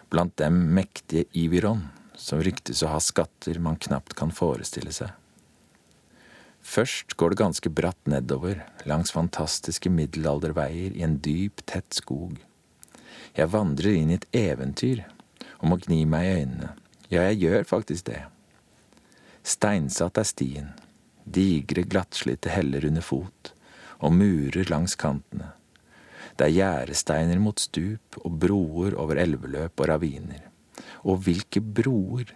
Blant dem mektige Iviron, som ryktes å ha skatter man knapt kan forestille seg. Først går det ganske bratt nedover, langs fantastiske middelalderveier i en dyp, tett skog. Jeg vandrer inn i et eventyr og må gni meg i øynene. Ja, jeg gjør faktisk det. Steinsatt er stien, digre, glattslitte heller under fot, og murer langs kantene. Det er gjerdesteiner mot stup og broer over elveløp og raviner. Og hvilke broer!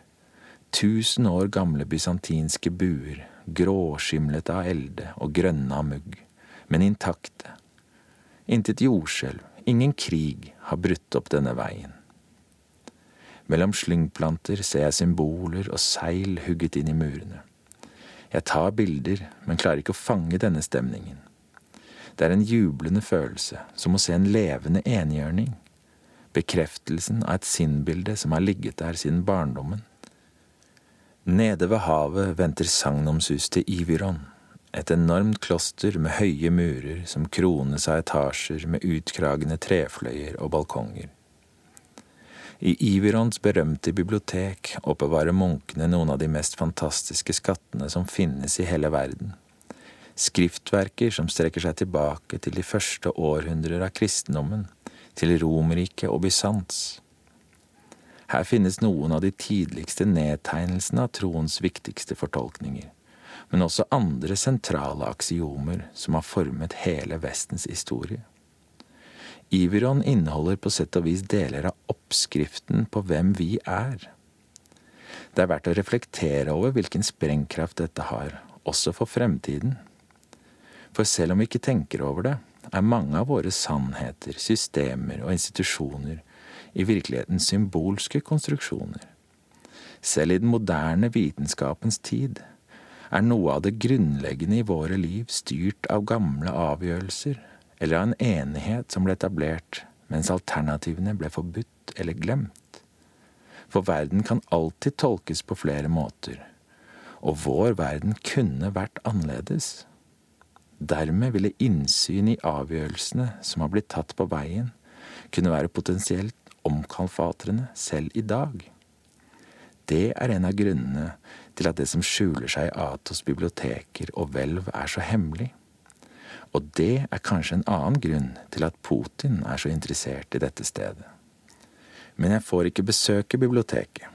Tusen år gamle bysantinske buer, gråskimlete av elde og grønne av mugg, men intakte. Intet jordskjelv, ingen krig har brutt opp denne veien. Mellom slyngplanter ser jeg symboler og seil hugget inn i murene. Jeg tar bilder, men klarer ikke å fange denne stemningen. Det er en jublende følelse, som å se en levende enhjørning. Bekreftelsen av et sinnbilde som har ligget der siden barndommen. Nede ved havet venter sagnomsus til Iviron, et enormt kloster med høye murer som krones av etasjer med utkragende trefløyer og balkonger. I Ivirons berømte bibliotek oppbevarer munkene noen av de mest fantastiske skattene som finnes i hele verden. Skriftverker som strekker seg tilbake til de første århundrer av kristendommen, til Romerriket og Bysants. Her finnes noen av de tidligste nedtegnelsene av troens viktigste fortolkninger, men også andre sentrale aksiomer som har formet hele Vestens historie. Iviron inneholder på sett og vis deler av oppskriften på hvem vi er. Det er verdt å reflektere over hvilken sprengkraft dette har, også for fremtiden. For selv om vi ikke tenker over det, er mange av våre sannheter, systemer og institusjoner i virkeligheten symbolske konstruksjoner. Selv i den moderne vitenskapens tid er noe av det grunnleggende i våre liv styrt av gamle avgjørelser eller av en enighet som ble etablert mens alternativene ble forbudt eller glemt. For verden kan alltid tolkes på flere måter, og vår verden kunne vært annerledes. Dermed ville innsyn i avgjørelsene som har blitt tatt på veien, kunne være potensielt omkalfatrende selv i dag. Det er en av grunnene til at det som skjuler seg i Atos biblioteker og hvelv, er så hemmelig. Og det er kanskje en annen grunn til at Putin er så interessert i dette stedet. Men jeg får ikke besøke biblioteket.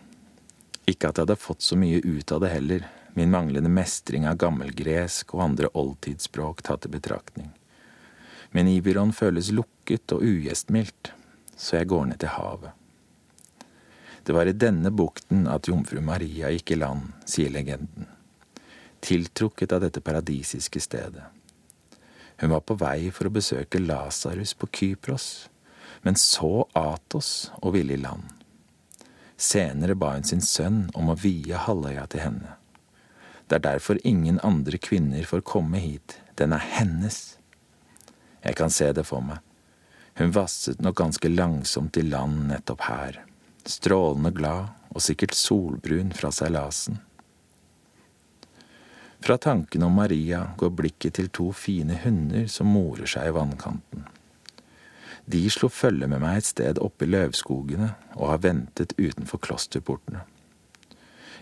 Ikke at jeg hadde fått så mye ut av det heller, min manglende mestring av gammelgresk og andre oldtidsspråk tatt i betraktning. Men Ibiron føles lukket og ugjestmildt, så jeg går ned til havet. Det var i denne bukten at jomfru Maria gikk i land, sier legenden. Tiltrukket av dette paradisiske stedet. Hun var på vei for å besøke Lasarus på Kypros, men så Atos og ville i land. Senere ba hun sin sønn om å vie halvøya til henne. Det er derfor ingen andre kvinner får komme hit, den er hennes. Jeg kan se det for meg. Hun vasset nok ganske langsomt i land nettopp her, strålende glad og sikkert solbrun fra seilasen. Fra tanken om Maria går blikket til to fine hunder som morer seg i vannkanten. De slo følge med meg et sted oppe i løvskogene og har ventet utenfor klosterportene.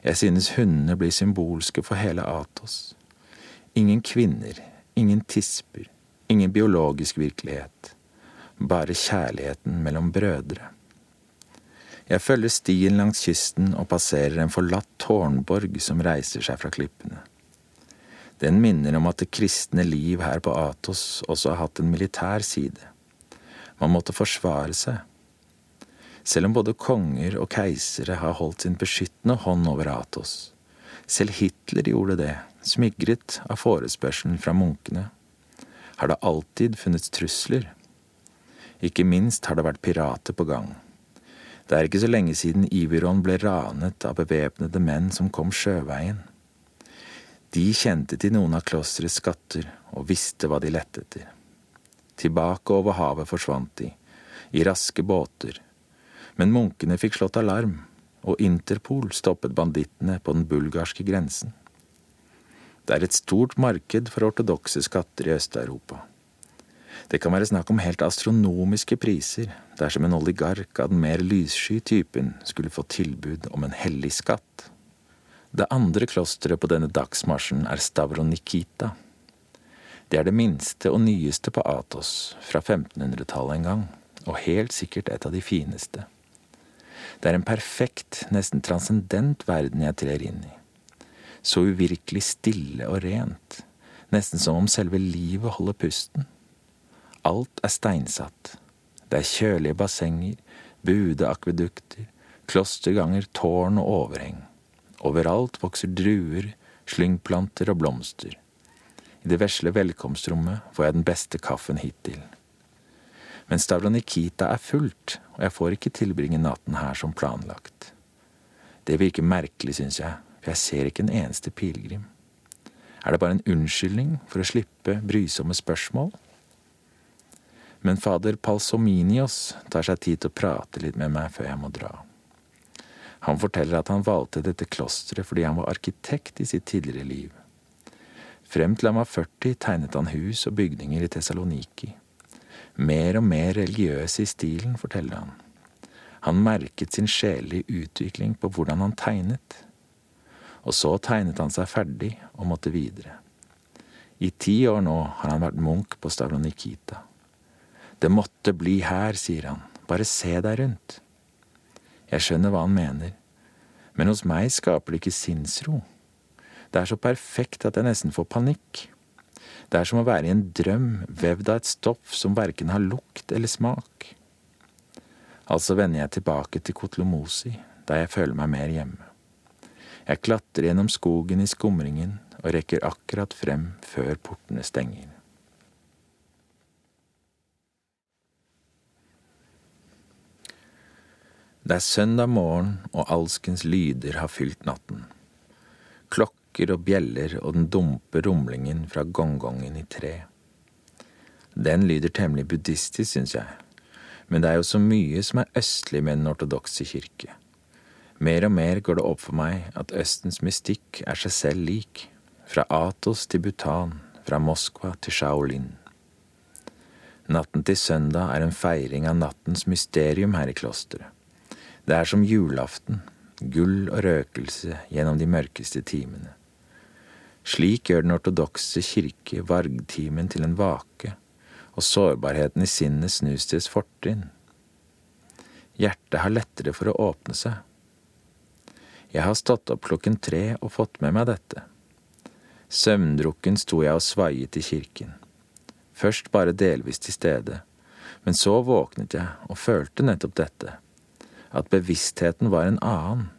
Jeg synes hundene blir symbolske for hele Atos. Ingen kvinner, ingen tisper, ingen biologisk virkelighet. Bare kjærligheten mellom brødre. Jeg følger stien langs kysten og passerer en forlatt tårnborg som reiser seg fra klippene. Den minner om at det kristne liv her på Atos også har hatt en militær side. Man måtte forsvare seg. Selv om både konger og keisere har holdt sin beskyttende hånd over Atos. Selv Hitler gjorde det, smigret av forespørselen fra munkene. Har det alltid funnes trusler? Ikke minst har det vært pirater på gang. Det er ikke så lenge siden Iviron ble ranet av bevæpnede menn som kom sjøveien. De kjente til noen av klosterets skatter og visste hva de lette etter. Tilbake over havet forsvant de, i raske båter, men munkene fikk slått alarm, og Interpol stoppet bandittene på den bulgarske grensen. Det er et stort marked for ortodokse skatter i Øst-Europa. Det kan være snakk om helt astronomiske priser dersom en oligark av den mer lyssky typen skulle få tilbud om en hellig skatt. Det andre klosteret på denne dagsmarsjen er Stavronikita. Det er det minste og nyeste på Atos, fra 1500-tallet en gang, og helt sikkert et av de fineste. Det er en perfekt, nesten transcendent verden jeg trer inn i. Så uvirkelig stille og rent, nesten som om selve livet holder pusten. Alt er steinsatt. Det er kjølige bassenger, buede akvedukter, klosterganger, tårn og overheng. Overalt vokser druer, slyngplanter og blomster. I det vesle velkomstrommet får jeg den beste kaffen hittil. Men Stavronikita er fullt, og jeg får ikke tilbringe natten her som planlagt. Det virker merkelig, syns jeg, for jeg ser ikke en eneste pilegrim. Er det bare en unnskyldning for å slippe brysomme spørsmål? men fader Palsominios tar seg tid til å prate litt med meg før jeg må dra. Han forteller at han valgte dette klosteret fordi han var arkitekt i sitt tidligere liv. Frem til han var 40, tegnet han hus og bygninger i Tessaloniki. Mer og mer religiøs i stilen, forteller han. Han merket sin sjelelige utvikling på hvordan han tegnet. Og så tegnet han seg ferdig og måtte videre. I ti år nå har han vært munk på Stavronikita. Det måtte bli her, sier han, bare se deg rundt. Jeg skjønner hva han mener, men hos meg skaper det ikke sinnsro. Det er så perfekt at jeg nesten får panikk. Det er som å være i en drøm vevd av et stoff som verken har lukt eller smak. Altså vender jeg tilbake til Kotlomosi, der jeg føler meg mer hjemme. Jeg klatrer gjennom skogen i skumringen og rekker akkurat frem før portene stenger. Det er søndag morgen, og alskens lyder har fylt natten. Klokker og bjeller og den dumpe rumlingen fra gongongen i tre. Den lyder temmelig buddhistisk, syns jeg, men det er jo så mye som er østlig med den ortodokse kirke. Mer og mer går det opp for meg at Østens mystikk er seg selv lik, fra Atos til Bhutan, fra Moskva til Shaolin. Natten til søndag er en feiring av nattens mysterium her i klosteret. Det er som julaften, gull og røkelse gjennom de mørkeste timene. Slik gjør den ortodokse kirke vargtimen til en vake, og sårbarheten i sinnet snus til et fortrinn. Hjertet har lettere for å åpne seg. Jeg har stått opp klokken tre og fått med meg dette. Søvndrukken sto jeg og svaiet i kirken. Først bare delvis til stede, men så våknet jeg og følte nettopp dette at bevisstheten var en annen,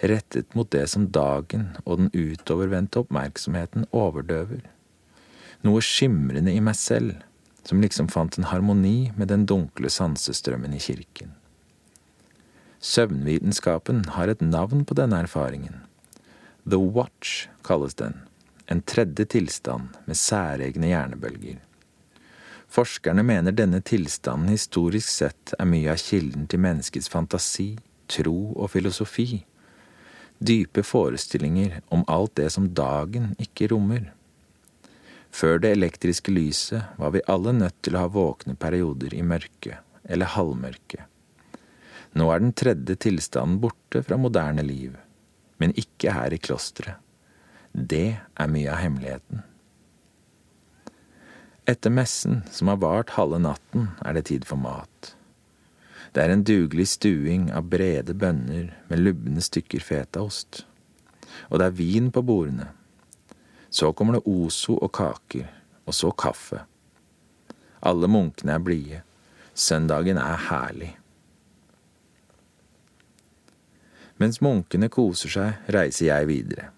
rettet mot det som dagen og den utovervendte oppmerksomheten overdøver. Noe skimrende i meg selv, som liksom fant en harmoni med den dunkle sansestrømmen i kirken. Søvnvitenskapen har et navn på denne erfaringen. The Watch kalles den, en tredje tilstand med særegne hjernebølger. Forskerne mener denne tilstanden historisk sett er mye av kilden til menneskets fantasi, tro og filosofi. Dype forestillinger om alt det som dagen ikke rommer. Før det elektriske lyset var vi alle nødt til å ha våkne perioder i mørke, eller halvmørke. Nå er den tredje tilstanden borte fra moderne liv, men ikke her i klosteret. Det er mye av hemmeligheten. Etter messen, som har vart halve natten, er det tid for mat. Det er en dugelig stuing av brede bønner med lubne stykker fetaost. Og det er vin på bordene. Så kommer det ozo og kaker, og så kaffe. Alle munkene er blide. Søndagen er herlig. Mens munkene koser seg, reiser jeg videre.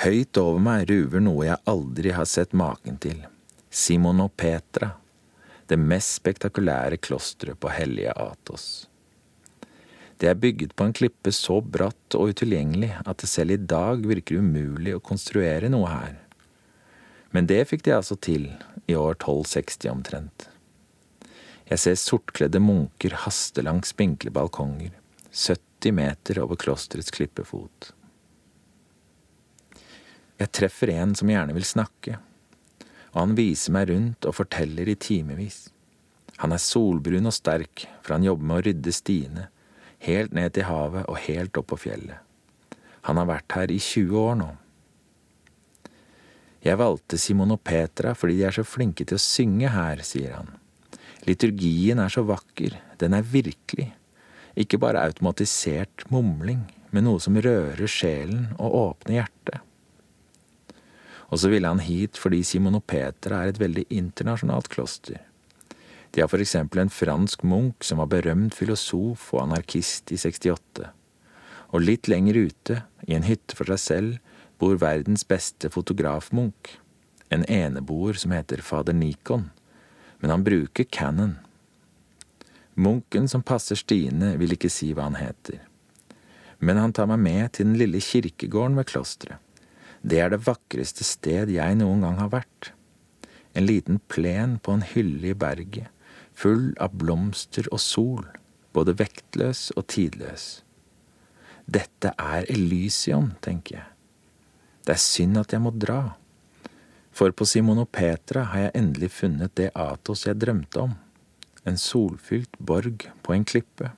Høyt over meg ruver noe jeg aldri har sett maken til. Simonopetra, det mest spektakulære klosteret på hellige Atos. Det er bygget på en klippe så bratt og utilgjengelig at det selv i dag virker umulig å konstruere noe her. Men det fikk de altså til, i år 1260 omtrent. Jeg ser sortkledde munker haste langs spinkle balkonger, 70 meter over klosterets klippefot. Jeg treffer en som gjerne vil snakke, og han viser meg rundt og forteller i timevis. Han er solbrun og sterk, for han jobber med å rydde stiene, helt ned til havet og helt opp på fjellet. Han har vært her i 20 år nå. Jeg valgte Simon og Petra fordi de er så flinke til å synge her, sier han. Liturgien er så vakker, den er virkelig, ikke bare automatisert mumling, men noe som rører sjelen og åpner hjertet. Og så ville han hit fordi Simon og Petra er et veldig internasjonalt kloster. De har for eksempel en fransk munk som var berømt filosof og anarkist i 68. Og litt lenger ute, i en hytte for seg selv, bor verdens beste fotografmunk. En eneboer som heter fader Nikon. Men han bruker Cannon. Munken som passer Stine, vil ikke si hva han heter. Men han tar meg med til den lille kirkegården ved klosteret. Det er det vakreste sted jeg noen gang har vært. En liten plen på en hylle i berget, full av blomster og sol, både vektløs og tidløs. Dette er Elysion, tenker jeg. Det er synd at jeg må dra. For på Simonopetra har jeg endelig funnet det Atos jeg drømte om, en solfylt borg på en klippe.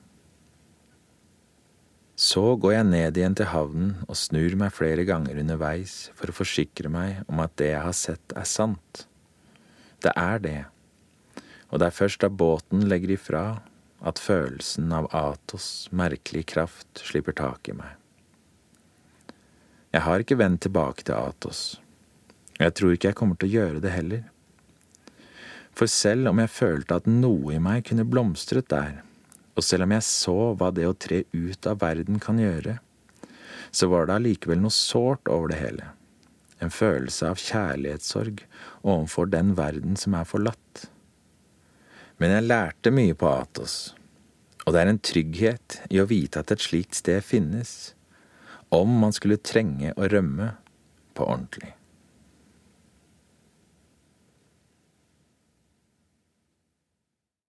Så går jeg ned igjen til havnen og snur meg flere ganger underveis for å forsikre meg om at det jeg har sett, er sant. Det er det, og det er først da båten legger ifra at følelsen av Atos merkelige kraft slipper tak i meg. Jeg har ikke vendt tilbake til Atos, og jeg tror ikke jeg kommer til å gjøre det heller. For selv om jeg følte at noe i meg kunne blomstret der, og selv om jeg så hva det å tre ut av verden kan gjøre, så var det allikevel noe sårt over det hele, en følelse av kjærlighetssorg overfor den verden som er forlatt. Men jeg lærte mye på Atos, og det er en trygghet i å vite at et slikt sted finnes, om man skulle trenge å rømme på ordentlig.